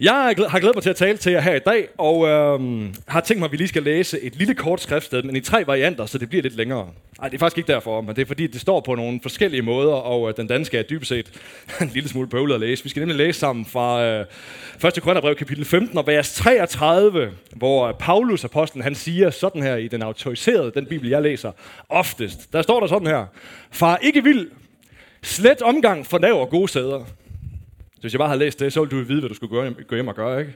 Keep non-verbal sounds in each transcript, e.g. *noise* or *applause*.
Jeg har glædet mig til at tale til jer her i dag, og øhm, har tænkt mig, at vi lige skal læse et lille kort skriftsted, men i tre varianter, så det bliver lidt længere. Nej, det er faktisk ikke derfor, men det er fordi, det står på nogle forskellige måder, og øh, den danske er dybest set *laughs* en lille smule bøvlet at læse. Vi skal nemlig læse sammen fra øh, 1. Korintherbrev kapitel 15 og vers 33, hvor øh, Paulus apostlen han siger sådan her i den autoriserede, den bibel jeg læser oftest. Der står der sådan her, Far ikke vild, slet omgang for og gode sæder hvis jeg bare havde læst det, så ville du vide, hvad du skulle gå hjem, gå hjem og gøre, ikke?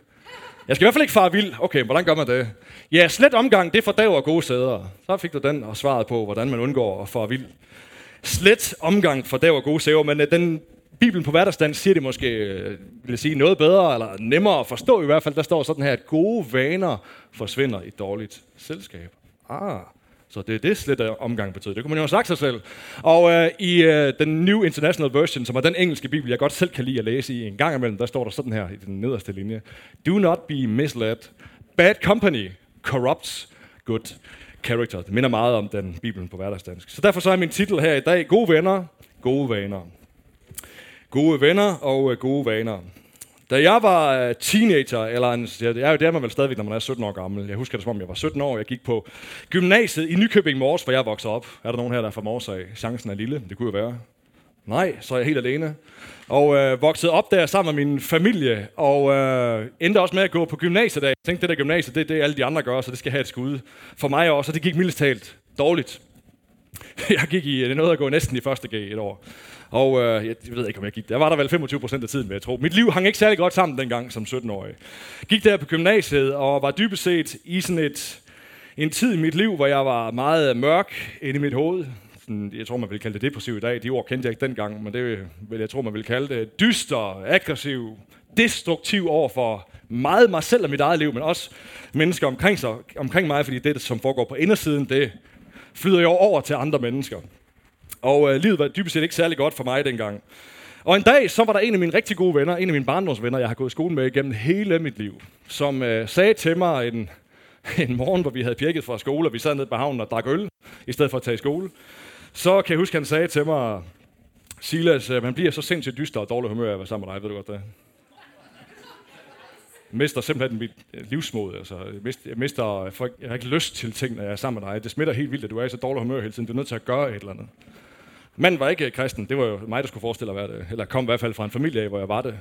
Jeg skal i hvert fald ikke fare vild. Okay, hvordan gør man det? Ja, slet omgang, det fordaver gode sæder. Så fik du den og svaret på, hvordan man undgår at fare vild. Slet omgang fordaver gode sæder, men øh, den Bibelen på hverdagsstand siger det måske øh, vil jeg sige, noget bedre, eller nemmere at forstå i hvert fald. Der står sådan her, at gode vaner forsvinder i dårligt selskab. Ah, så det er det slet øh, omgang betyder. Det kunne man jo have sagt sig selv. Og øh, i øh, den New International Version, som er den engelske bibel, jeg godt selv kan lide at læse i en gang imellem, der står der sådan her i den nederste linje. Do not be misled. Bad company corrupts good character. Det minder meget om den bibelen på hverdagsdansk. Så derfor så er min titel her i dag, Gode venner, gode vaner. Gode venner og øh, gode vaner. Da jeg var øh, teenager, eller en, jeg er jo der, man vel stadigvæk, når man er 17 år gammel. Jeg husker det som om, jeg var 17 år. Jeg gik på gymnasiet i Nykøbing Mors, hvor jeg voksede op. Er der nogen her, der er fra Mors af? Chancen er lille. Det kunne jo være. Nej, så er jeg helt alene. Og øh, voksede op der sammen med min familie, og øh, endte også med at gå på gymnasiet. Der. Jeg tænkte, det der gymnasiet, det er det, alle de andre gør, så det skal have et skud. For mig også, og det gik mildest talt dårligt. *laughs* Jeg gik i, det nåede at gå næsten i første G et år. Og øh, jeg, jeg ved ikke, om jeg gik der. var der vel 25 procent af tiden, vil jeg tro. Mit liv hang ikke særlig godt sammen dengang som 17-årig. Gik der på gymnasiet og var dybest set i sådan et, en tid i mit liv, hvor jeg var meget mørk inde i mit hoved. Sådan, jeg tror, man vil kalde det depressiv i dag. De ord kendte jeg ikke dengang, men det vil jeg tror, man vil kalde det. Dyster, aggressiv, destruktiv over for meget mig selv og mit eget liv, men også mennesker omkring, sig, omkring mig, fordi det, som foregår på indersiden, det flyder jo over til andre mennesker. Og øh, livet var dybest set ikke særlig godt for mig dengang. Og en dag, så var der en af mine rigtig gode venner, en af mine barndomsvenner, jeg har gået i skole med gennem hele mit liv, som øh, sagde til mig en, *laughs* en morgen, hvor vi havde pirket fra skole, og vi sad nede på havnen og drak øl, i stedet for at tage i skole. Så kan jeg huske, han sagde til mig, Silas, øh, man bliver så sindssygt dyster og dårlig humør af at være sammen med dig, ved du godt det? Jeg mister simpelthen mit øh, livsmod. Altså, jeg mister, jeg, mister, øh, jeg har ikke lyst til ting, når jeg er sammen med dig. Det smitter helt vildt, at du er i så dårlig humør hele tiden. Du er nødt til at gøre et eller andet. Manden var ikke øh, kristen. Det var jo mig, der skulle forestille at være det. Eller kom i hvert fald fra en familie af, hvor jeg var det.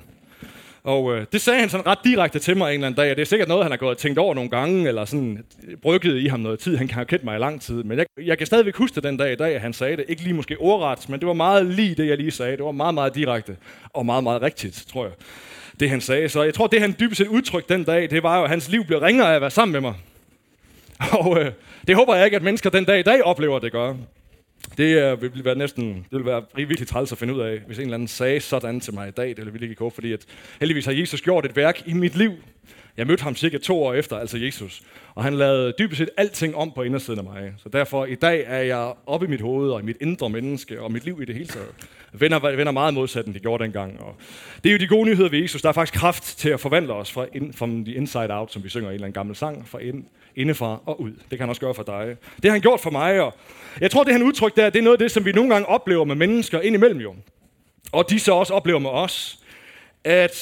Og øh, det sagde han sådan ret direkte til mig en eller anden dag, og det er sikkert noget, han har gået og tænkt over nogle gange, eller sådan brygget i ham noget tid. Han kan have kendt mig i lang tid, men jeg, jeg kan stadigvæk huske den dag i dag, at han sagde det. Ikke lige måske ordret, men det var meget lige det, jeg lige sagde. Det var meget, meget direkte, og meget, meget rigtigt, tror jeg, det han sagde. Så jeg tror, det han dybest set udtrykte den dag, det var jo, at hans liv blev ringere af at være sammen med mig. Og øh, det håber jeg ikke, at mennesker den dag i dag oplever, det gør. Det øh, vil være næsten, det vil være virkelig træls at finde ud af, hvis en eller anden sagde sådan til mig i dag. Det ville virkelig gå, fordi at heldigvis har Jesus gjort et værk i mit liv. Jeg mødte ham cirka to år efter, altså Jesus. Og han lavede dybest set alting om på indersiden af mig. Så derfor i dag er jeg oppe i mit hoved og i mit indre menneske og mit liv i det hele taget. Vender, vender meget modsat, end de gjorde dengang. Og det er jo de gode nyheder ved Jesus. Der er faktisk kraft til at forvandle os fra, in, fra the inside out, som vi synger i en eller anden gammel sang, fra ind, indefra og ud. Det kan han også gøre for dig. Det har han gjort for mig, og jeg tror, det han udtryk der, det er noget af det, som vi nogle gange oplever med mennesker indimellem jo. Og de så også oplever med os, at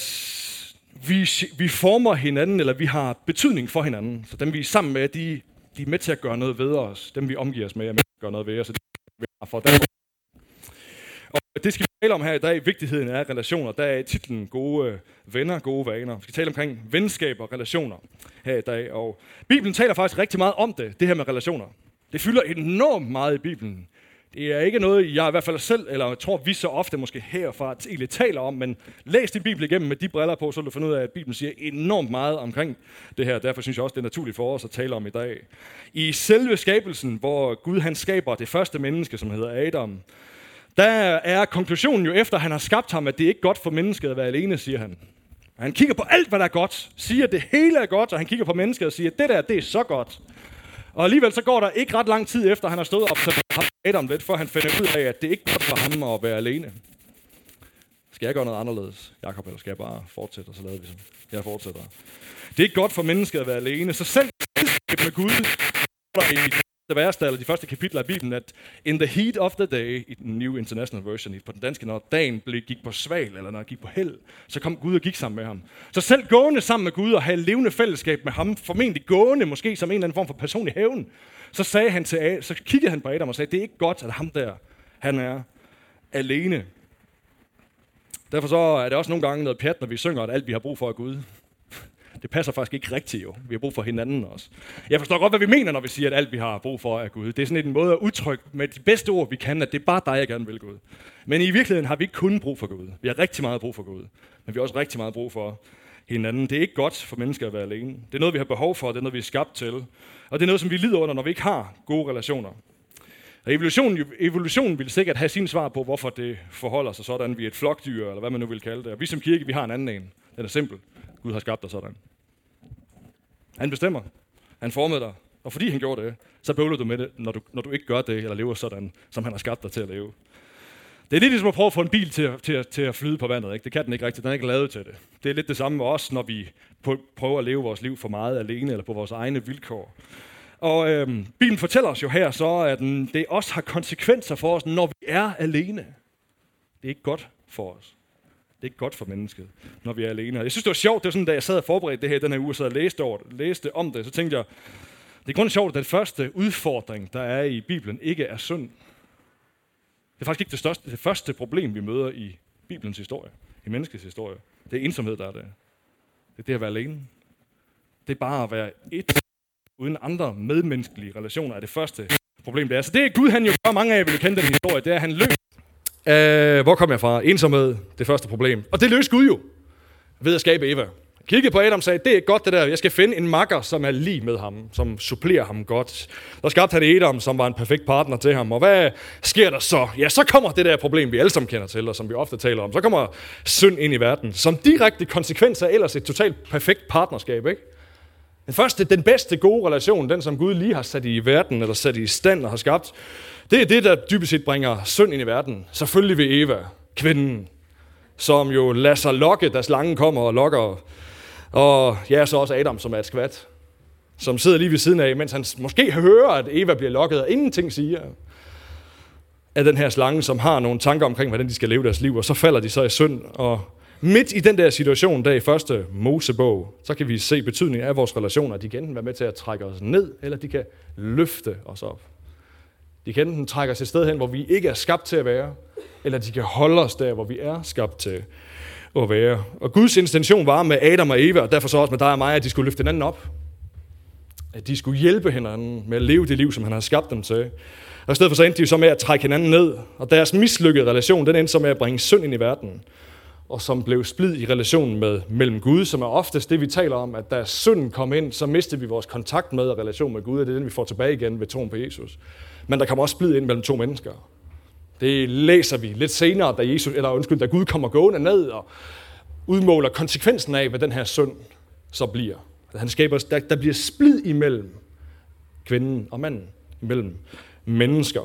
vi, vi former hinanden, eller vi har betydning for hinanden. Så dem vi er sammen med, de, de er med til at gøre noget ved os. Dem vi omgiver os med, er med til at gøre noget ved os. Så det, vi har for dem. Og det skal vi tale om her i dag, vigtigheden af relationer. Der er titlen gode venner, gode vaner. Vi skal tale omkring venskab og relationer her i dag. Og Bibelen taler faktisk rigtig meget om det, det her med relationer. Det fylder enormt meget i Bibelen. Det er ikke noget, jeg i hvert fald selv, eller tror, vi så ofte måske herfra egentlig taler om, men læs din Bibel igennem med de briller på, så vil du finde ud af, at Bibelen siger enormt meget omkring det her. Derfor synes jeg også, det er naturligt for os at tale om i dag. I selve skabelsen, hvor Gud han skaber det første menneske, som hedder Adam, der er konklusionen jo efter, at han har skabt ham, at det er ikke godt for mennesket at være alene, siger han. Han kigger på alt, hvad der er godt, siger, at det hele er godt, og han kigger på mennesket og siger, at det der, det er så godt. Og alligevel så går der ikke ret lang tid efter, han har stået op til Adam lidt, før han finder ud af, at det ikke er godt for ham at være alene. Skal jeg gøre noget anderledes, Jakob, eller skal jeg bare fortsætte, og så lader vi så. jeg fortsætter. Det er ikke godt for mennesket at være alene, så selv med Gud, der i det værste, eller de første kapitler af Bibelen, at in the heat of the day, i den New International Version, på den danske, når dagen blev, gik på sval, eller når gik på held, så kom Gud og gik sammen med ham. Så selv gående sammen med Gud og have levende fællesskab med ham, formentlig gående måske som en eller anden form for personlig hævn, så, sagde han til, så kiggede han på Adam og sagde, det er ikke godt, at ham der, han er alene. Derfor så er det også nogle gange noget pjat, når vi synger, at alt vi har brug for er Gud. Det passer faktisk ikke rigtigt jo. Vi har brug for hinanden også. Jeg forstår godt, hvad vi mener, når vi siger, at alt vi har brug for er Gud. Det er sådan en måde at udtrykke med de bedste ord, vi kan, at det er bare dig, jeg gerne vil Gud. Men i virkeligheden har vi ikke kun brug for Gud. Vi har rigtig meget brug for Gud. Men vi har også rigtig meget brug for hinanden. Det er ikke godt for mennesker at være alene. Det er noget, vi har behov for, det er noget, vi er skabt til. Og det er noget, som vi lider under, når vi ikke har gode relationer. Og evolutionen, evolutionen vil sikkert have sin svar på, hvorfor det forholder sig sådan. Vi er et flokdyr, eller hvad man nu vil kalde det. Og vi som kirke, vi har en anden en. Den er simpel. Gud har skabt dig sådan. Han bestemmer. Han formede dig. Og fordi han gjorde det, så bøvler du med det, når du, når du ikke gør det, eller lever sådan, som han har skabt dig til at leve. Det er lidt ligesom at prøve at få en bil til, til, til at flyde på vandet. Ikke? Det kan den ikke rigtigt. Den er ikke lavet til det. Det er lidt det samme med os, når vi prøver at leve vores liv for meget alene, eller på vores egne vilkår. Og øhm, Bibelen fortæller os jo her så, at det også har konsekvenser for os, når vi er alene. Det er ikke godt for os. Det er ikke godt for mennesket, når vi er alene. Jeg synes, det var sjovt, det var sådan, da jeg sad og forberedte det her den her uge, så jeg læste, over, læste om det, så tænkte jeg, det er grund sjovt, at den første udfordring, der er i Bibelen, ikke er synd. Det er faktisk ikke det, største, det første problem, vi møder i Bibelens historie, i menneskets historie. Det er ensomhed, der er det. Det er det at være alene. Det er bare at være et uden andre medmenneskelige relationer er det første problem, det er. Så det er Gud, han jo gør, mange af jer vil kende den historie, det er, at han løb. Uh, hvor kom jeg fra? Ensomhed, det første problem. Og det løste Gud jo ved at skabe Eva. Kiggede på Adam og sagde, det er godt det der, jeg skal finde en makker, som er lige med ham, som supplerer ham godt. Der skabte han Adam, som var en perfekt partner til ham. Og hvad sker der så? Ja, så kommer det der problem, vi alle sammen kender til, og som vi ofte taler om. Så kommer synd ind i verden, som direkte konsekvens af ellers et totalt perfekt partnerskab, ikke? Den første, den bedste gode relation, den som Gud lige har sat i verden, eller sat i stand og har skabt, det er det, der dybest set bringer synd ind i verden. Selvfølgelig ved Eva, kvinden, som jo lader sig lokke, da slangen kommer og lokker. Og ja, så også Adam, som er et skvat, som sidder lige ved siden af, mens han måske hører, at Eva bliver lokket, og ingenting siger af den her slange, som har nogle tanker omkring, hvordan de skal leve deres liv, og så falder de så i synd, og midt i den der situation, der i første Mosebog, så kan vi se betydningen af vores relationer. De kan enten være med til at trække os ned, eller de kan løfte os op. De kan enten trække os et sted hen, hvor vi ikke er skabt til at være, eller de kan holde os der, hvor vi er skabt til at være. Og Guds intention var med Adam og Eva, og derfor så også med dig og mig, at de skulle løfte hinanden op. At de skulle hjælpe hinanden med at leve det liv, som han har skabt dem til. Og i stedet for så endte de så med at trække hinanden ned. Og deres mislykkede relation, den endte så med at bringe synd ind i verden og som blev splid i relationen med, mellem Gud, som er oftest det, vi taler om, at da synden kom ind, så mistede vi vores kontakt med og relation med Gud, og det er den, vi får tilbage igen ved troen på Jesus. Men der kommer også splid ind mellem to mennesker. Det læser vi lidt senere, da, Jesus, eller undskyld, da Gud kommer gående ned og udmåler konsekvensen af, hvad den her synd så bliver. Han skaber, der, der bliver splid imellem kvinden og manden, imellem mennesker.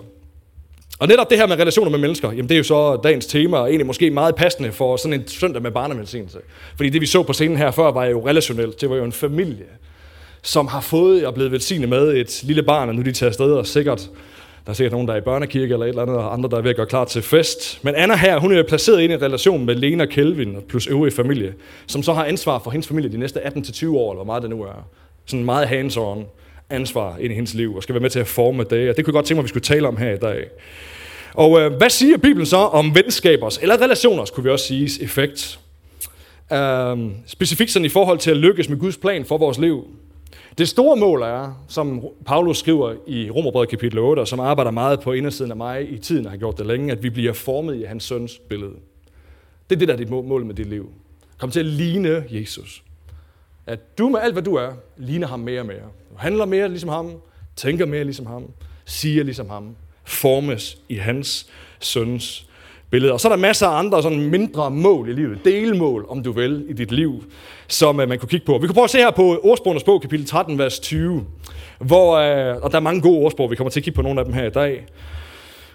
Og netop det her med relationer med mennesker, jamen det er jo så dagens tema, og egentlig måske meget passende for sådan en søndag med barnemedicinelse. Fordi det vi så på scenen her før var jo relationelt. Det var jo en familie, som har fået og blevet velsignet med et lille barn, og nu de tager afsted, og sikkert, der er sikkert nogen, der er i børnekirke eller et eller andet, og andre, der er ved at gøre klar til fest. Men Anna her, hun er placeret ind i en relation med Lena Kelvin plus øvrige familie, som så har ansvar for hendes familie de næste 18-20 år, eller hvor meget det nu er. Sådan meget hands-on ansvar ind i hendes liv, og skal være med til at forme det. Og det kunne jeg godt tænke mig, at vi skulle tale om her i dag. Og øh, hvad siger Bibelen så om venskabers, eller relationers, kunne vi også sige, effekt? Øh, specifikt sådan i forhold til at lykkes med Guds plan for vores liv. Det store mål er, som Paulus skriver i Romerbrevet kapitel 8, og som arbejder meget på indersiden af mig i tiden, og har gjort det længe, at vi bliver formet i hans søns billede. Det er det, der er dit mål med dit liv. Kom til at ligne Jesus. At du med alt, hvad du er, ligner ham mere og mere. Du handler mere ligesom ham, tænker mere ligesom ham, siger ligesom ham, formes i hans søns billede. Og så er der masser af andre sådan mindre mål i livet, delmål, om du vil, i dit liv, som uh, man kunne kigge på. Vi kan prøve at se her på ordsprogenes bog, kapitel 13, vers 20, hvor, uh, og der er mange gode ordsprog, vi kommer til at kigge på nogle af dem her i dag,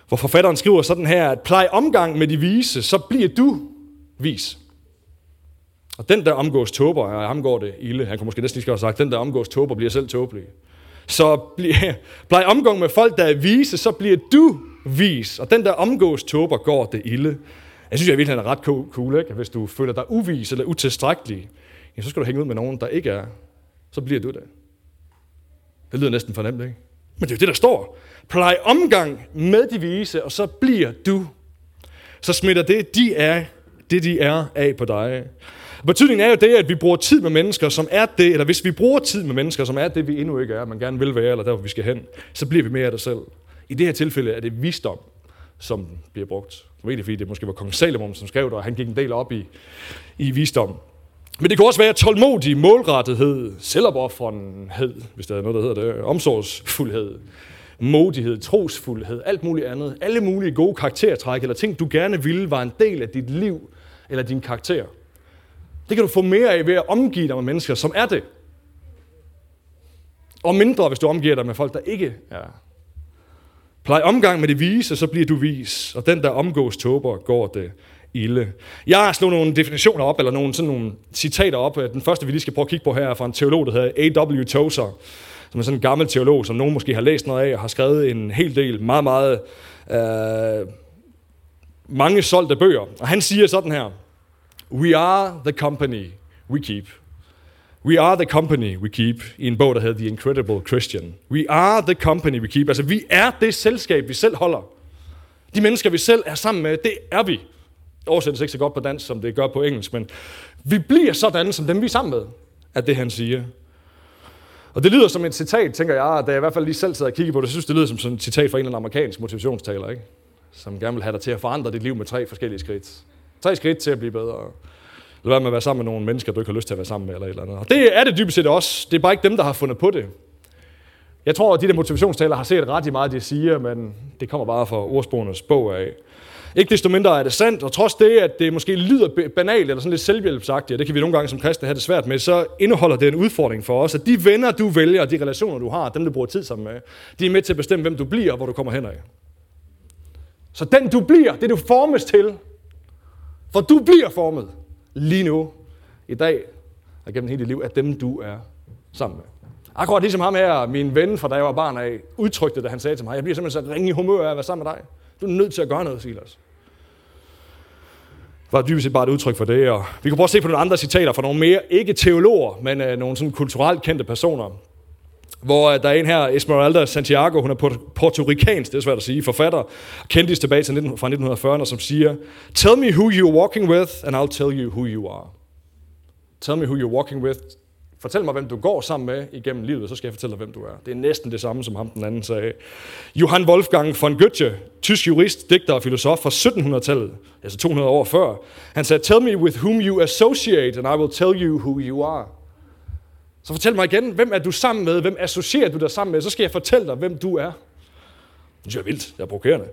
hvor forfatteren skriver sådan her, at plej omgang med de vise, så bliver du vis. Og den, der omgås tåber, og ham går det ilde. Han kunne måske næsten lige have sagt, den, der omgås tåber, bliver selv tåbelig. så bliver, *laughs* plej omgang med folk, der er vise, så bliver du vis. Og den, der omgås tåber, går det ilde. Jeg synes, jeg virkelig er ret cool, ikke? Hvis du føler dig uvis eller utilstrækkelig, ja, så skal du hænge ud med nogen, der ikke er. Så bliver du det. Det lyder næsten for nemt, ikke? Men det er jo det, der står. Plej omgang med de vise, og så bliver du. Så smitter det, de er, det de er af på dig. Betydningen er jo det, at vi bruger tid med mennesker, som er det, eller hvis vi bruger tid med mennesker, som er det, vi endnu ikke er, man gerne vil være, eller der, hvor vi skal hen, så bliver vi mere af det selv. I det her tilfælde er det visdom, som bliver brugt. Egentlig fordi det måske var kong Salomon, som skrev det, og han gik en del op i, i visdom. Men det kan også være tålmodig, målrettighed, selvopoffrenhed, hvis der er noget, der hedder det, omsorgsfuldhed, modighed, trosfuldhed, alt muligt andet. Alle mulige gode karaktertræk eller ting, du gerne ville, var en del af dit liv eller din karakter. Det kan du få mere af ved at omgive dig med mennesker, som er det. Og mindre, hvis du omgiver dig med folk, der ikke er. Plej omgang med det vise, så bliver du vis. Og den, der omgås tåber, går det ilde. Jeg har slået nogle definitioner op, eller nogle, sådan nogle citater op. Den første, vi lige skal prøve at kigge på her, er fra en teolog, der hedder A.W. Tozer, som er sådan en gammel teolog, som nogen måske har læst noget af, og har skrevet en hel del meget, meget øh, mange solgte bøger. Og han siger sådan her, We are the company we keep. We are the company we keep, i en bog, der hedder The Incredible Christian. We are the company we keep. Altså, vi er det selskab, vi selv holder. De mennesker, vi selv er sammen med, det er vi oversættes ikke så godt på dansk, som det gør på engelsk, men vi bliver sådan, som dem vi er sammen med, er det, han siger. Og det lyder som et citat, tænker jeg, da jeg i hvert fald lige selv sad og kiggede på det, så synes det lyder som sådan et citat fra en eller anden amerikansk motivationstaler, ikke? som gerne vil have dig til at forandre dit liv med tre forskellige skridt. Tre skridt til at blive bedre. Lad være med at være sammen med nogle mennesker, du ikke har lyst til at være sammen med, eller et eller andet. Og det er det dybest set også. Det er bare ikke dem, der har fundet på det. Jeg tror, at de der motivationstaler har set ret i meget, de siger, men det kommer bare fra ordsprogenes bog af. Ikke desto mindre er det sandt, og trods det, at det måske lyder banalt eller sådan lidt selvhjælpsagtigt, og det kan vi nogle gange som kristne have det svært med, så indeholder det en udfordring for os, at de venner, du vælger, de relationer, du har, dem, du bruger tid sammen med, de er med til at bestemme, hvem du bliver og hvor du kommer hen af. Så den, du bliver, det du formes til, for du bliver formet lige nu, i dag, og gennem hele dit liv, er dem, du er sammen med. Akkurat ligesom ham her, min ven fra da jeg var barn af, udtrykte det, han sagde til mig, jeg bliver simpelthen så ringe i humør af at være sammen med dig. Du er nødt til at gøre noget, Silas var dybest set bare et udtryk for det. Og vi kan prøve at se på nogle andre citater fra nogle mere, ikke teologer, men øh, nogle sådan kulturelt kendte personer. Hvor øh, der er en her, Esmeralda Santiago, hun er portorikansk, det er svært at sige, forfatter, kendt tilbage til 19, fra 1940'erne, som siger, Tell me who you're walking with, and I'll tell you who you are. Tell me who you're walking with, Fortæl mig, hvem du går sammen med igennem livet, så skal jeg fortælle dig, hvem du er. Det er næsten det samme, som ham den anden sagde. Johann Wolfgang von Goethe, tysk jurist, digter og filosof fra 1700-tallet, altså 200 år før, han sagde, Tell me with whom you associate, and I will tell you who you are. Så fortæl mig igen, hvem er du sammen med? Hvem associerer du dig sammen med? Så skal jeg fortælle dig, hvem du er. Det er vildt. Jeg er provokerende.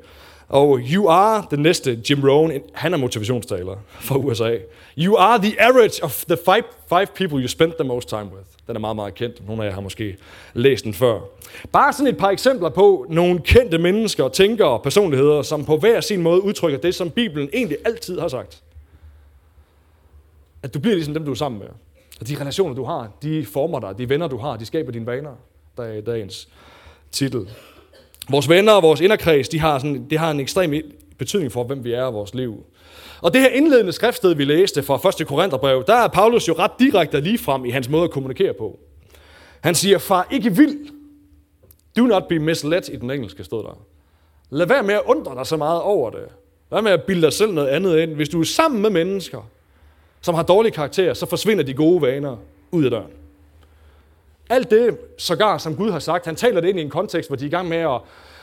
Og You Are, den næste, Jim Rohn, han er motivationstaler fra USA. You are the average of the five, five people you spent the most time with. Den er meget, meget kendt. Nogle af jer har måske læst den før. Bare sådan et par eksempler på nogle kendte mennesker, tænkere og personligheder, som på hver sin måde udtrykker det, som Bibelen egentlig altid har sagt. At du bliver ligesom dem, du er sammen med. Så de relationer, du har, de former dig. De venner, du har, de skaber dine vaner. Der er dagens titel. Vores venner og vores inderkreds, de har, sådan, de har en ekstrem betydning for, hvem vi er i vores liv. Og det her indledende skriftsted, vi læste fra 1. Korintherbrev, der er Paulus jo ret direkte lige frem i hans måde at kommunikere på. Han siger, far ikke vild. Do not be misled i den engelske stod der. Lad være med at undre dig så meget over det. Lad med at bilde dig selv noget andet ind. Hvis du er sammen med mennesker, som har dårlig karakter, så forsvinder de gode vaner ud af døren. Alt det, sågar som Gud har sagt, han taler det ind i en kontekst, hvor de er i gang med at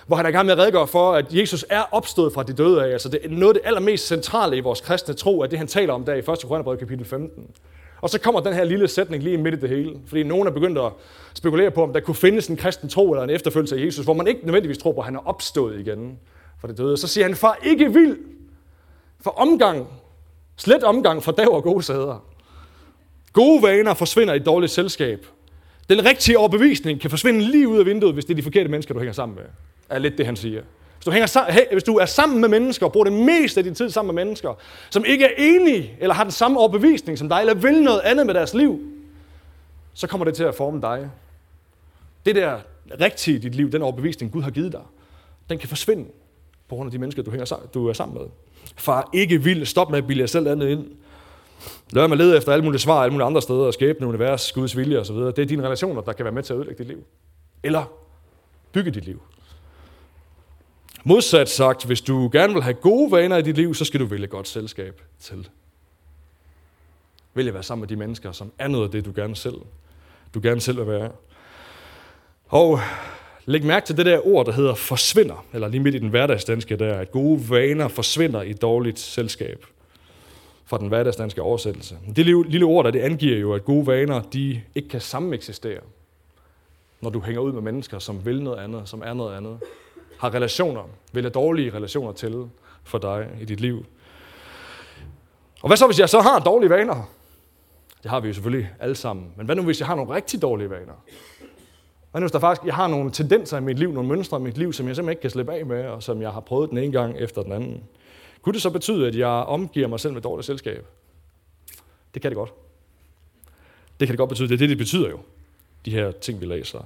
hvor han er i gang med at redegøre for, at Jesus er opstået fra de døde af. Altså det er noget af det allermest centrale i vores kristne tro, at det han taler om der i 1. Korintherbrev kapitel 15. Og så kommer den her lille sætning lige midt i det hele. Fordi nogen er begyndt at spekulere på, om der kunne findes en kristen tro eller en efterfølgelse af Jesus, hvor man ikke nødvendigvis tror på, at han er opstået igen fra de døde. Så siger han, far ikke vild, for omgang, slet omgang for dag og gode sæder. Gode vaner forsvinder i et dårligt selskab, den rigtige overbevisning kan forsvinde lige ud af vinduet, hvis det er de forkerte mennesker, du hænger sammen med. Er lidt det, han siger. Hvis du, hænger, hvis du er sammen med mennesker og bruger det meste af din tid sammen med mennesker, som ikke er enige eller har den samme overbevisning som dig, eller vil noget andet med deres liv, så kommer det til at forme dig. Det der rigtige i dit liv, den overbevisning, Gud har givet dig, den kan forsvinde på grund af de mennesker, du, hænger du er sammen med. Far, ikke vild. stop med at bilde jer selv andet ind. Lad mig lede efter alle mulige svar, alle mulige andre steder, skæbne, univers, Guds vilje osv. Det er dine relationer, der kan være med til at ødelægge dit liv. Eller bygge dit liv. Modsat sagt, hvis du gerne vil have gode vaner i dit liv, så skal du vælge godt selskab til. Vælg at være sammen med de mennesker, som er noget af det, du gerne selv, du gerne selv vil være. Og læg mærke til det der ord, der hedder forsvinder, eller lige midt i den hverdagsdanske der, at gode vaner forsvinder i dårligt selskab fra den hverdagsdanske oversættelse. Det lille ord der, det angiver jo, at gode vaner, de ikke kan sameksistere, når du hænger ud med mennesker, som vil noget andet, som er noget andet har relationer, vælger dårlige relationer til for dig i dit liv. Og hvad så, hvis jeg så har dårlige vaner? Det har vi jo selvfølgelig alle sammen. Men hvad nu, hvis jeg har nogle rigtig dårlige vaner? Hvad nu, hvis der faktisk, jeg har nogle tendenser i mit liv, nogle mønstre i mit liv, som jeg simpelthen ikke kan slippe af med, og som jeg har prøvet den ene gang efter den anden? Kunne det så betyde, at jeg omgiver mig selv med dårligt selskab? Det kan det godt. Det kan det godt betyde. Det er det, det betyder jo, de her ting, vi læser.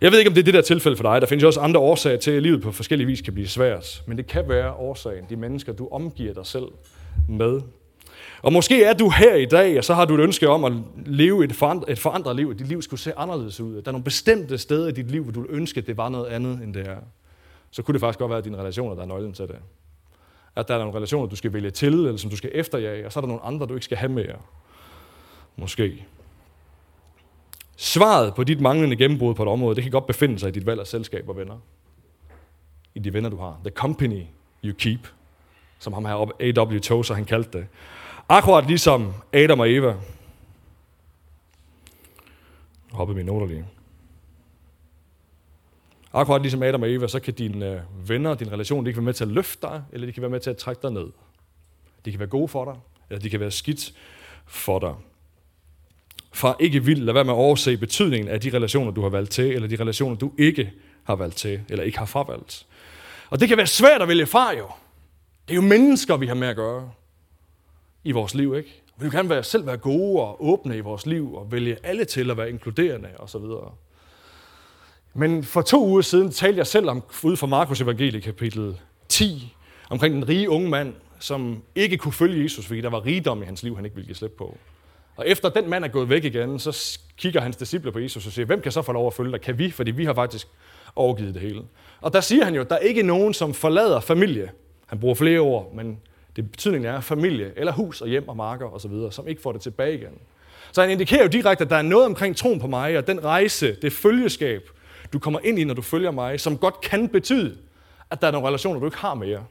Jeg ved ikke, om det er det der tilfælde for dig. Der findes jo også andre årsager til, at livet på forskellige vis kan blive svært. Men det kan være årsagen, de mennesker, du omgiver dig selv med. Og måske er du her i dag, og så har du et ønske om at leve et forandret, et forandret liv, at dit liv skulle se anderledes ud. Der er nogle bestemte steder i dit liv, hvor du ønsker, at det var noget andet, end det er. Så kunne det faktisk godt være dine relationer, der er nøglen til det. At der er nogle relationer, du skal vælge til, eller som du skal efterjage, og så er der nogle andre, du ikke skal have mere. Måske. Svaret på dit manglende gennembrud på et område, det kan godt befinde sig i dit valg af selskab og venner. I de venner, du har. The company you keep, som ham her A.W. Tozer, han kaldte det. Akkurat ligesom Adam og Eva. Hoppede mine noter lige. Akkurat ligesom Adam og Eva, så kan dine venner venner, din relation, de kan være med til at løfte dig, eller de kan være med til at trække dig ned. De kan være gode for dig, eller de kan være skidt for dig fra ikke vild, Lad være med at overse betydningen af de relationer, du har valgt til, eller de relationer, du ikke har valgt til, eller ikke har fravalgt. Og det kan være svært at vælge fra jo. Det er jo mennesker, vi har med at gøre i vores liv, ikke? Vi vil gerne være, selv være gode og åbne i vores liv, og vælge alle til at være inkluderende osv. Men for to uger siden talte jeg selv om, ude fra Markus evangelie kapitel 10, omkring den rige unge mand, som ikke kunne følge Jesus, fordi der var rigdom i hans liv, han ikke ville give slip på. Og efter den mand er gået væk igen, så kigger hans disciple på Jesus og siger, hvem kan så få lov at følge dig? Kan vi? Fordi vi har faktisk overgivet det hele. Og der siger han jo, der er ikke nogen, som forlader familie. Han bruger flere ord, men det betydningen er familie, eller hus og hjem og marker osv., som ikke får det tilbage igen. Så han indikerer jo direkte, at der er noget omkring troen på mig, og den rejse, det følgeskab, du kommer ind i, når du følger mig, som godt kan betyde, at der er nogle relationer, du ikke har mere.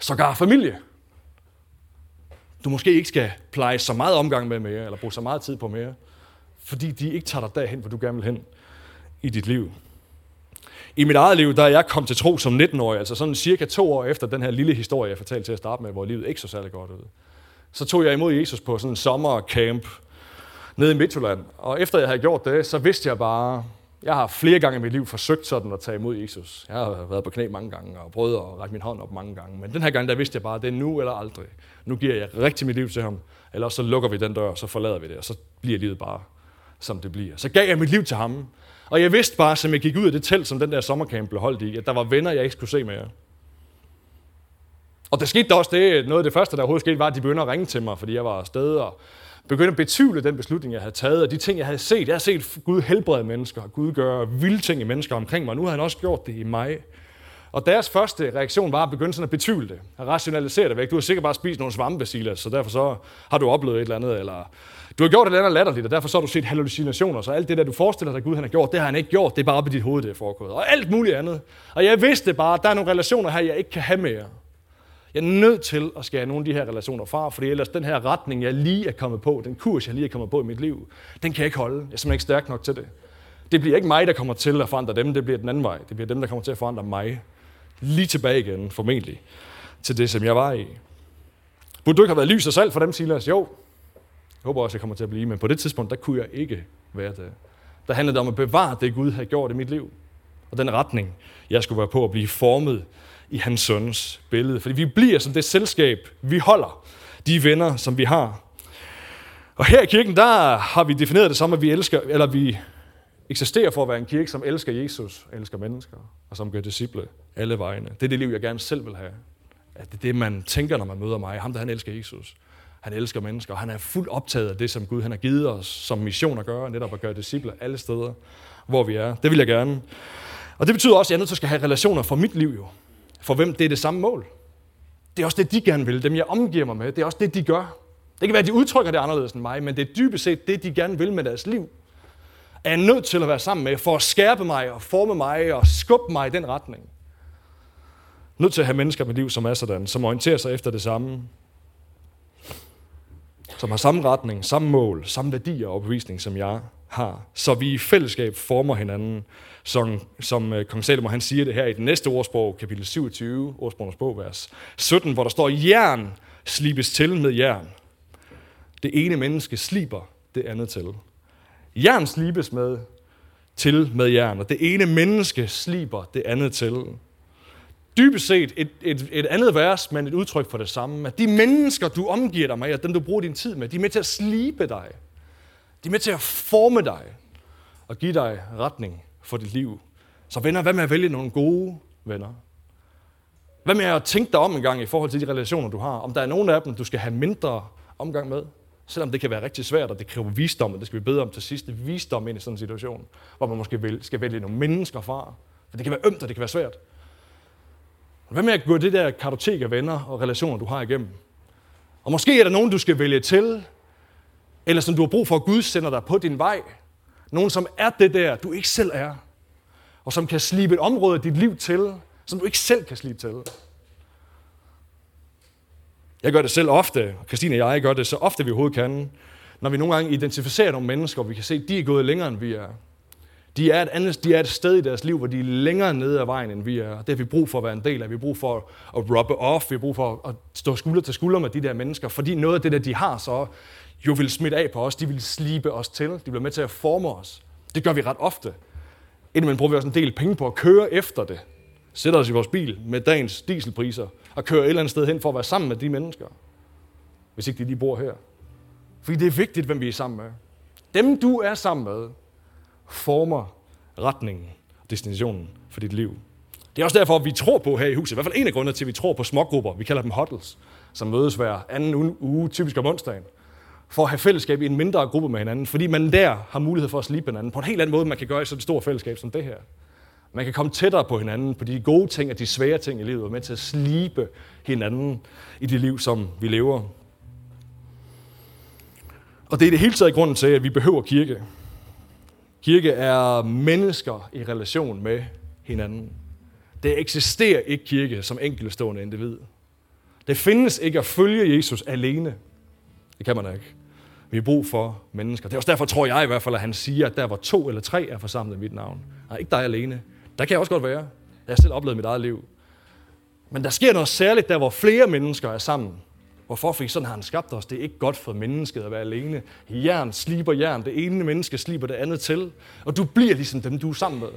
Sågar familie du måske ikke skal pleje så meget omgang med mere, eller bruge så meget tid på mere, fordi de ikke tager dig derhen, hvor du gerne vil hen i dit liv. I mit eget liv, der er jeg kommet til tro som 19-årig, altså sådan cirka to år efter den her lille historie, jeg fortalte til at starte med, hvor livet ikke så særlig godt ud. Så tog jeg imod Jesus på sådan en sommercamp nede i Midtjylland. Og efter jeg havde gjort det, så vidste jeg bare, jeg har flere gange i mit liv forsøgt sådan at tage imod Jesus. Jeg har været på knæ mange gange og prøvet at række min hånd op mange gange. Men den her gang, der vidste jeg bare, at det er nu eller aldrig. Nu giver jeg rigtig mit liv til ham. Eller så lukker vi den dør, så forlader vi det, og så bliver livet bare, som det bliver. Så gav jeg mit liv til ham. Og jeg vidste bare, som jeg gik ud af det telt, som den der sommercamp blev holdt i, at der var venner, jeg ikke skulle se mere. Og der skete også det, noget af det første, der overhovedet skete, var, at de begyndte at ringe til mig, fordi jeg var afsted, og begyndte at betvivle den beslutning, jeg havde taget, og de ting, jeg havde set. Jeg har set Gud helbrede mennesker, Gud gøre vilde ting i mennesker omkring mig, og nu har han også gjort det i mig. Og deres første reaktion var at begynde sådan at betvivle det, at rationalisere det væk. Du har sikkert bare spist nogle svampe, Silas, så derfor så har du oplevet et eller andet, eller du har gjort et eller andet latterligt, og derfor så har du set hallucinationer, så alt det der, du forestiller dig, Gud han har gjort, det har han ikke gjort, det er bare op i dit hoved, det er foregået. Og alt muligt andet. Og jeg vidste bare, at der er nogle relationer her, jeg ikke kan have mere. Jeg er nødt til at skære nogle af de her relationer fra, fordi ellers den her retning, jeg lige er kommet på, den kurs, jeg lige er kommet på i mit liv, den kan jeg ikke holde. Jeg er simpelthen ikke stærk nok til det. Det bliver ikke mig, der kommer til at forandre dem, det bliver den anden vej. Det bliver dem, der kommer til at forandre mig. Lige tilbage igen, formentlig, til det, som jeg var i. Burde du ikke have været lys og salt for dem, Silas? Jo. Jeg håber også, jeg kommer til at blive, men på det tidspunkt, der kunne jeg ikke være det. Der handlede det om at bevare det, Gud havde gjort i mit liv. Og den retning, jeg skulle være på at blive formet i hans søns billede. Fordi vi bliver som det selskab, vi holder, de venner, som vi har. Og her i kirken, der har vi defineret det som, at vi elsker, eller vi eksisterer for at være en kirke, som elsker Jesus, elsker mennesker, og som gør disciple alle vegne. Det er det liv, jeg gerne selv vil have. At det er det, man tænker, når man møder mig. Ham, der han elsker Jesus. Han elsker mennesker, og han er fuldt optaget af det, som Gud han har givet os som mission at gøre, netop at gøre disciple alle steder, hvor vi er. Det vil jeg gerne. Og det betyder også, at jeg er nødt til at skal have relationer for mit liv jo. For hvem det er det samme mål. Det er også det, de gerne vil. Dem, jeg omgiver mig med, det er også det, de gør. Det kan være, at de udtrykker det anderledes end mig, men det er dybest set det, de gerne vil med deres liv. Er jeg nødt til at være sammen med, for at skærpe mig og forme mig og skubbe mig i den retning. Nødt til at have mennesker med liv, som er sådan, som orienterer sig efter det samme. Som har samme retning, samme mål, samme værdier og opvisning, som jeg har. Så vi i fællesskab former hinanden, som, som øh, kong Salomo han siger det her i den næste ordsprog, kapitel 27, ordsprogens bog, vers 17, hvor der står, jern slibes til med jern. Det ene menneske sliber det andet til. Jern slibes med til med jern, og det ene menneske sliber det andet til. Dybest set et, et, et andet vers, men et udtryk for det samme. At de mennesker, du omgiver dig med, og dem du bruger din tid med, de er med til at slibe dig. De er med til at forme dig og give dig retning for dit liv. Så venner, hvad med at vælge nogle gode venner? Hvad med at tænke dig om en gang i forhold til de relationer, du har? Om der er nogen af dem, du skal have mindre omgang med? Selvom det kan være rigtig svært, og det kræver visdom, og det skal vi bede om til sidst. Visdom ind i sådan en situation, hvor man måske skal vælge nogle mennesker fra. For det kan være ømt, og det kan være svært. Hvad med at gå det der kartotek af venner og relationer, du har igennem? Og måske er der nogen, du skal vælge til, eller som du har brug for, at Gud sender dig på din vej. Nogen, som er det der, du ikke selv er. Og som kan slibe et område af dit liv til, som du ikke selv kan slibe til. Jeg gør det selv ofte, og Christine og jeg gør det så ofte, vi overhovedet kan, når vi nogle gange identificerer nogle mennesker, og vi kan se, at de er gået længere, end vi er. De er, et andet, de er et sted i deres liv, hvor de er længere nede ad vejen, end vi er. Det har vi brug for at være en del af. Vi har brug for at rubbe off. Vi har brug for at stå skulder til skulder med de der mennesker. Fordi noget af det, der de har, så jo vil smitte af på os. De vil slibe os til. De bliver med til at forme os. Det gør vi ret ofte. Indimellem bruger vi også en del penge på at køre efter det. Sætter os i vores bil med dagens dieselpriser og kører et eller andet sted hen for at være sammen med de mennesker. Hvis ikke de lige bor her. Fordi det er vigtigt, hvem vi er sammen med. Dem, du er sammen med, former retningen og destinationen for dit liv. Det er også derfor, vi tror på her i huset, i hvert fald en af grundene til, at vi tror på smågrupper, vi kalder dem huddles, som mødes hver anden uge, typisk om onsdagen, for at have fællesskab i en mindre gruppe med hinanden, fordi man der har mulighed for at slippe hinanden på en helt anden måde, man kan gøre i sådan et stort fællesskab som det her. Man kan komme tættere på hinanden på de gode ting og de svære ting i livet, og med til at slibe hinanden i det liv, som vi lever. Og det er det hele taget grunden til, at vi behøver kirke. Kirke er mennesker i relation med hinanden. Det eksisterer ikke kirke som enkeltstående individ. Det findes ikke at følge Jesus alene. Det kan man ikke. Vi har brug for mennesker. Det er også derfor, tror jeg i hvert fald, at han siger, at der hvor to eller tre er forsamlet i mit navn. Nej, ikke dig alene. Der kan jeg også godt være. Jeg har selv oplevet mit eget liv. Men der sker noget særligt der, hvor flere mennesker er sammen. Hvorfor? Fordi sådan har han skabt os. Det er ikke godt for mennesket at være alene. Jern sliber jern. Det ene menneske sliber det andet til. Og du bliver ligesom dem, du er sammen med.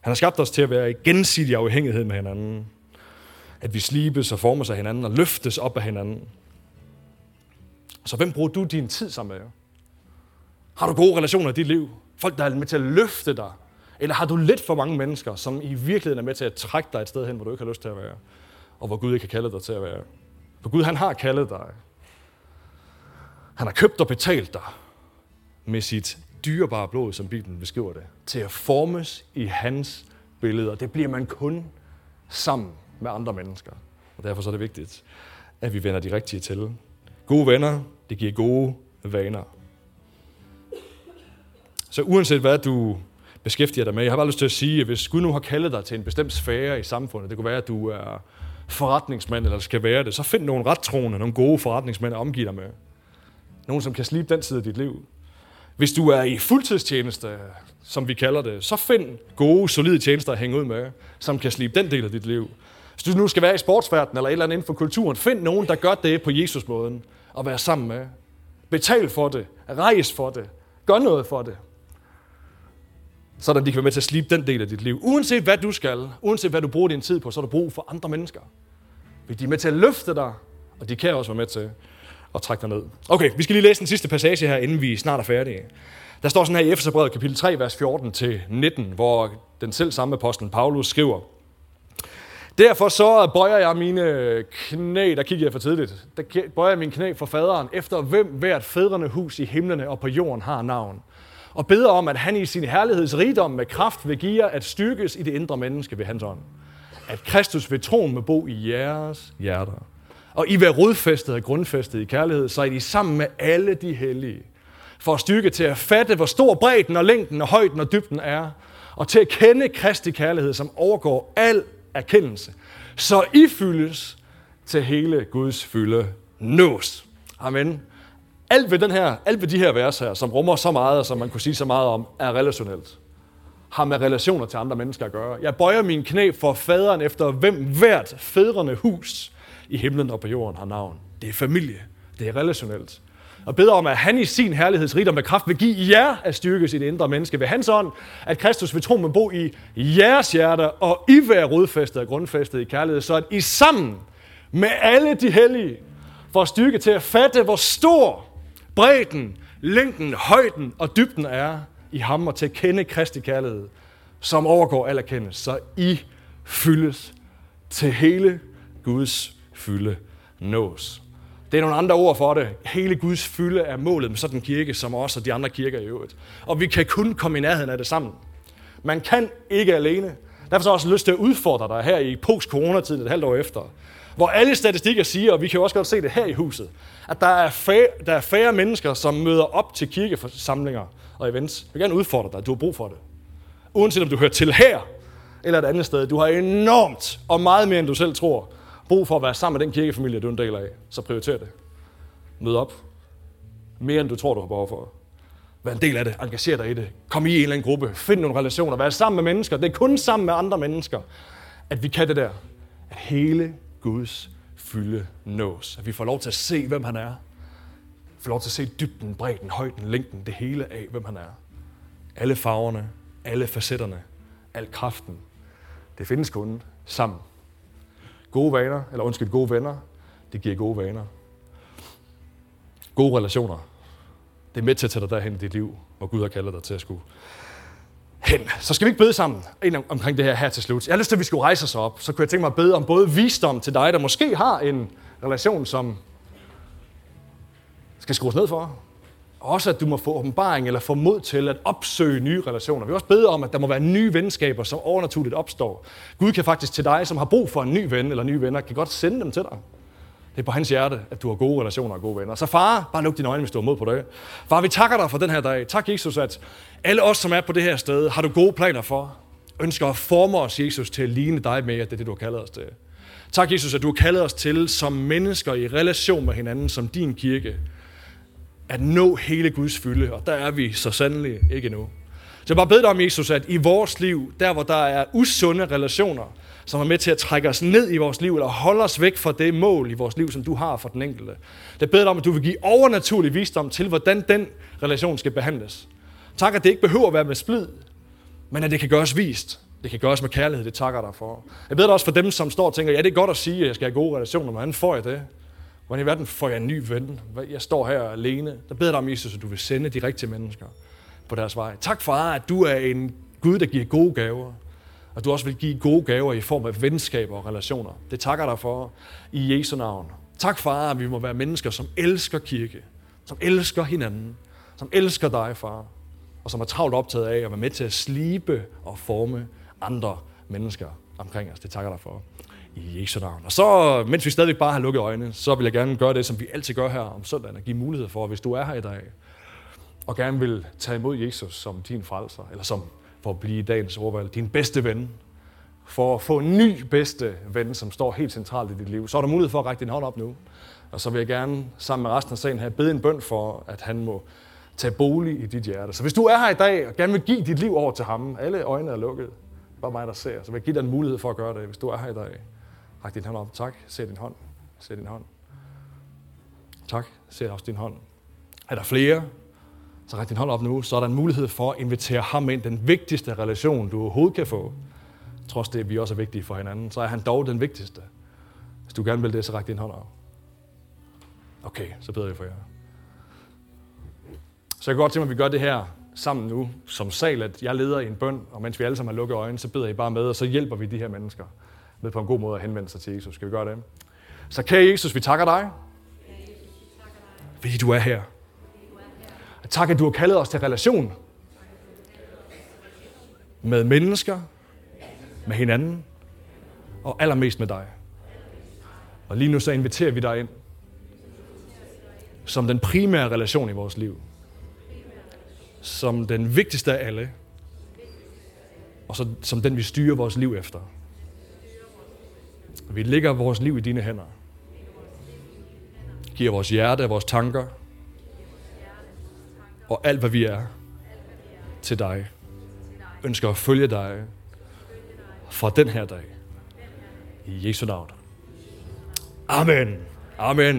Han har skabt os til at være i gensidig afhængighed med hinanden. At vi slibes og formes af hinanden og løftes op af hinanden. Så hvem bruger du din tid sammen med? Har du gode relationer i dit liv? Folk, der er med til at løfte dig? Eller har du lidt for mange mennesker, som i virkeligheden er med til at trække dig et sted hen, hvor du ikke har lyst til at være? Og hvor Gud ikke har kaldet dig til at være? For Gud, han har kaldet dig. Han har købt og betalt dig med sit dyrebare blod, som Bibelen beskriver det, til at formes i hans billeder. Det bliver man kun sammen med andre mennesker. Og derfor så er det vigtigt, at vi vender de rigtige til. Gode venner, det giver gode vaner. Så uanset hvad du beskæftiger dig med, jeg har bare lyst til at sige, at hvis Gud nu har kaldet dig til en bestemt sfære i samfundet, det kunne være, at du er forretningsmand, eller skal være det, så find nogle rettroende, nogle gode forretningsmænd at omgive dig med. Nogen, som kan slibe den side af dit liv. Hvis du er i fuldtidstjeneste, som vi kalder det, så find gode, solide tjenester at hænge ud med, som kan slibe den del af dit liv. Hvis du nu skal være i sportsverdenen eller et eller andet inden for kulturen, find nogen, der gør det på Jesus-måden, og være sammen med. Betal for det. Rejs for det. Gør noget for det så de kan være med til at slibe den del af dit liv. Uanset hvad du skal, uanset hvad du bruger din tid på, så er du brug for andre mennesker. Fordi de er med til at løfte dig Og de kan også være med til at trække dig ned. Okay, vi skal lige læse den sidste passage her, inden vi snart er færdige. Der står sådan her i Efeserbrevet kapitel 3, vers 14-19, hvor den selv samme apostel Paulus skriver, Derfor så bøjer jeg mine knæ, der kigger jeg for tidligt, der bøjer jeg mine knæ for faderen, efter hvem hvert fædrene hus i himlene og på jorden har navn. Og beder om, at han i sin herlighedsrigdom med kraft vil give jer at styrkes i det indre menneske ved hans ånd. At Kristus ved troen må bo i jeres hjerter. Og I vil rodfæstet og grundfæstet i kærlighed, så er I sammen med alle de hellige. For at styrke til at fatte, hvor stor bredden og længden og højden og dybden er. Og til at kende Kristi kærlighed, som overgår al erkendelse. Så I fyldes til hele Guds fylde nås. Amen. Alt ved, den her, alt ved de her vers her, som rummer så meget, og som man kunne sige så meget om, er relationelt. Har med relationer til andre mennesker at gøre. Jeg bøjer min knæ for faderen efter hvem hvert fædrene hus i himlen og på jorden har navn. Det er familie. Det er relationelt. Og beder om, at han i sin herlighedsrigdom med kraft vil give jer at styrke sit indre menneske ved hans ånd, at Kristus vil tro med bo i jeres hjerte, og I være rodfæstet og grundfæstet i kærlighed, så at I sammen med alle de hellige får styrke til at fatte, hvor stor bredden, længden, højden og dybden er i ham, og til at kende Kristi kærlighed, som overgår al erkendelse, så I fyldes til hele Guds fylde nås. Det er nogle andre ord for det. Hele Guds fylde er målet med sådan en kirke, som også og de andre kirker i øvrigt. Og vi kan kun komme i nærheden af det sammen. Man kan ikke alene. Derfor har jeg også lyst til at udfordre dig her i post-coronatiden et halvt år efter. Hvor alle statistikker siger, og vi kan jo også godt se det her i huset, at der er, færre, der er færre mennesker, som møder op til kirkeforsamlinger og events. Jeg vil gerne udfordre dig, du har brug for det. Uanset om du hører til her eller et andet sted. Du har enormt, og meget mere end du selv tror, brug for at være sammen med den kirkefamilie, du er en del af. Så prioriter det. Mød op. Mere end du tror, du har behov for. Vær en del af det. Engager dig i det. Kom i en eller anden gruppe. Find nogle relationer. Vær sammen med mennesker. Det er kun sammen med andre mennesker, at vi kan det der. At hele Guds fylde nås. At vi får lov til at se, hvem han er. Får lov til at se dybden, bredden, højden, længden, det hele af, hvem han er. Alle farverne, alle facetterne, al kraften. Det findes kun sammen. Gode vaner, eller undskyld, gode venner, det giver gode vaner. Gode relationer, det er med til at tage dig derhen i dit liv, hvor Gud har kaldet dig til at skulle hen. Så skal vi ikke bede sammen omkring det her her til slut. Jeg har lyst til, at vi skulle rejse os op. Så kunne jeg tænke mig at bede om både visdom til dig, der måske har en relation, som skal skrues ned for. Også at du må få åbenbaring eller få mod til at opsøge nye relationer. Vi vil også bede om, at der må være nye venskaber, som overnaturligt opstår. Gud kan faktisk til dig, som har brug for en ny ven eller nye venner, kan godt sende dem til dig. Det er på hans hjerte, at du har gode relationer og gode venner. Så far, bare luk dine øjne, hvis du har mod på det. Far, vi takker dig for den her dag. Tak, Jesus, at alle os, som er på det her sted, har du gode planer for. Ønsker at forme os, Jesus, til at ligne dig mere. Det er det, du har kaldet os til. Tak, Jesus, at du har kaldet os til som mennesker i relation med hinanden, som din kirke, at nå hele Guds fylde. Og der er vi så sandelig ikke endnu. Så jeg bare beder dig om, Jesus, at i vores liv, der hvor der er usunde relationer, som er med til at trække os ned i vores liv, eller holde os væk fra det mål i vores liv, som du har for den enkelte. Det beder dig om, at du vil give overnaturlig visdom til, hvordan den relation skal behandles. Tak, at det ikke behøver at være med splid, men at det kan gøres vist. Det kan gøres med kærlighed, det takker dig for. Jeg beder det også for dem, som står og tænker, ja, det er godt at sige, at jeg skal have gode relationer, men hvordan får jeg det? Hvordan i verden får jeg en ny ven? Jeg står her alene. Der beder dig om, Jesus, at du vil sende de rigtige mennesker på deres vej. Tak, far, at du er en Gud, der giver gode gaver. Og du også vil give gode gaver i form af venskaber og relationer. Det takker dig for i Jesu navn. Tak, far, at vi må være mennesker, som elsker kirke, som elsker hinanden, som elsker dig, far, og som er travlt optaget af at være med til at slibe og forme andre mennesker omkring os. Det takker dig for i Jesu navn. Og så, mens vi stadig bare har lukket øjnene, så vil jeg gerne gøre det, som vi altid gør her om søndagen, og give mulighed for, hvis du er her i dag, og gerne vil tage imod Jesus som din frelser, eller som for at blive dagens ordvalg, din bedste ven, for at få en ny bedste ven, som står helt centralt i dit liv, så er der mulighed for at række din hånd op nu. Og så vil jeg gerne sammen med resten af sagen her bede en bøn for, at han må tage bolig i dit hjerte. Så hvis du er her i dag og gerne vil give dit liv over til ham, alle øjne er lukket, bare mig, der ser, så vil jeg give dig en mulighed for at gøre det, hvis du er her i dag. Ræk din hånd op. Tak. Se din hånd. Se din hånd. Tak. Se også din hånd. Er der flere? Så ræk din hånd op nu. Så er der en mulighed for at invitere ham ind. Den vigtigste relation, du overhovedet kan få. Trods det, at vi også er vigtige for hinanden. Så er han dog den vigtigste. Hvis du gerne vil det, så ræk din hånd op. Okay, så beder jeg for jer. Så jeg kan godt tænke mig, at vi gør det her sammen nu, som sal, at jeg leder i en bøn, og mens vi alle sammen har lukket øjnene, så beder I bare med, og så hjælper vi de her mennesker med på en god måde at henvende sig til Jesus. Skal vi gøre det? Så kære Jesus, vi takker dig, fordi du er her. Tak, at du har kaldet os til relation med mennesker, med hinanden, og allermest med dig. Og lige nu så inviterer vi dig ind som den primære relation i vores liv. Som den vigtigste af alle. Og så, som den, vi styrer vores liv efter. Vi lægger vores liv i dine hænder. Giver vores hjerte vores tanker og alt, hvad vi er, til dig. Ønsker at følge dig fra den her dag. I Jesu navn. Amen. Amen.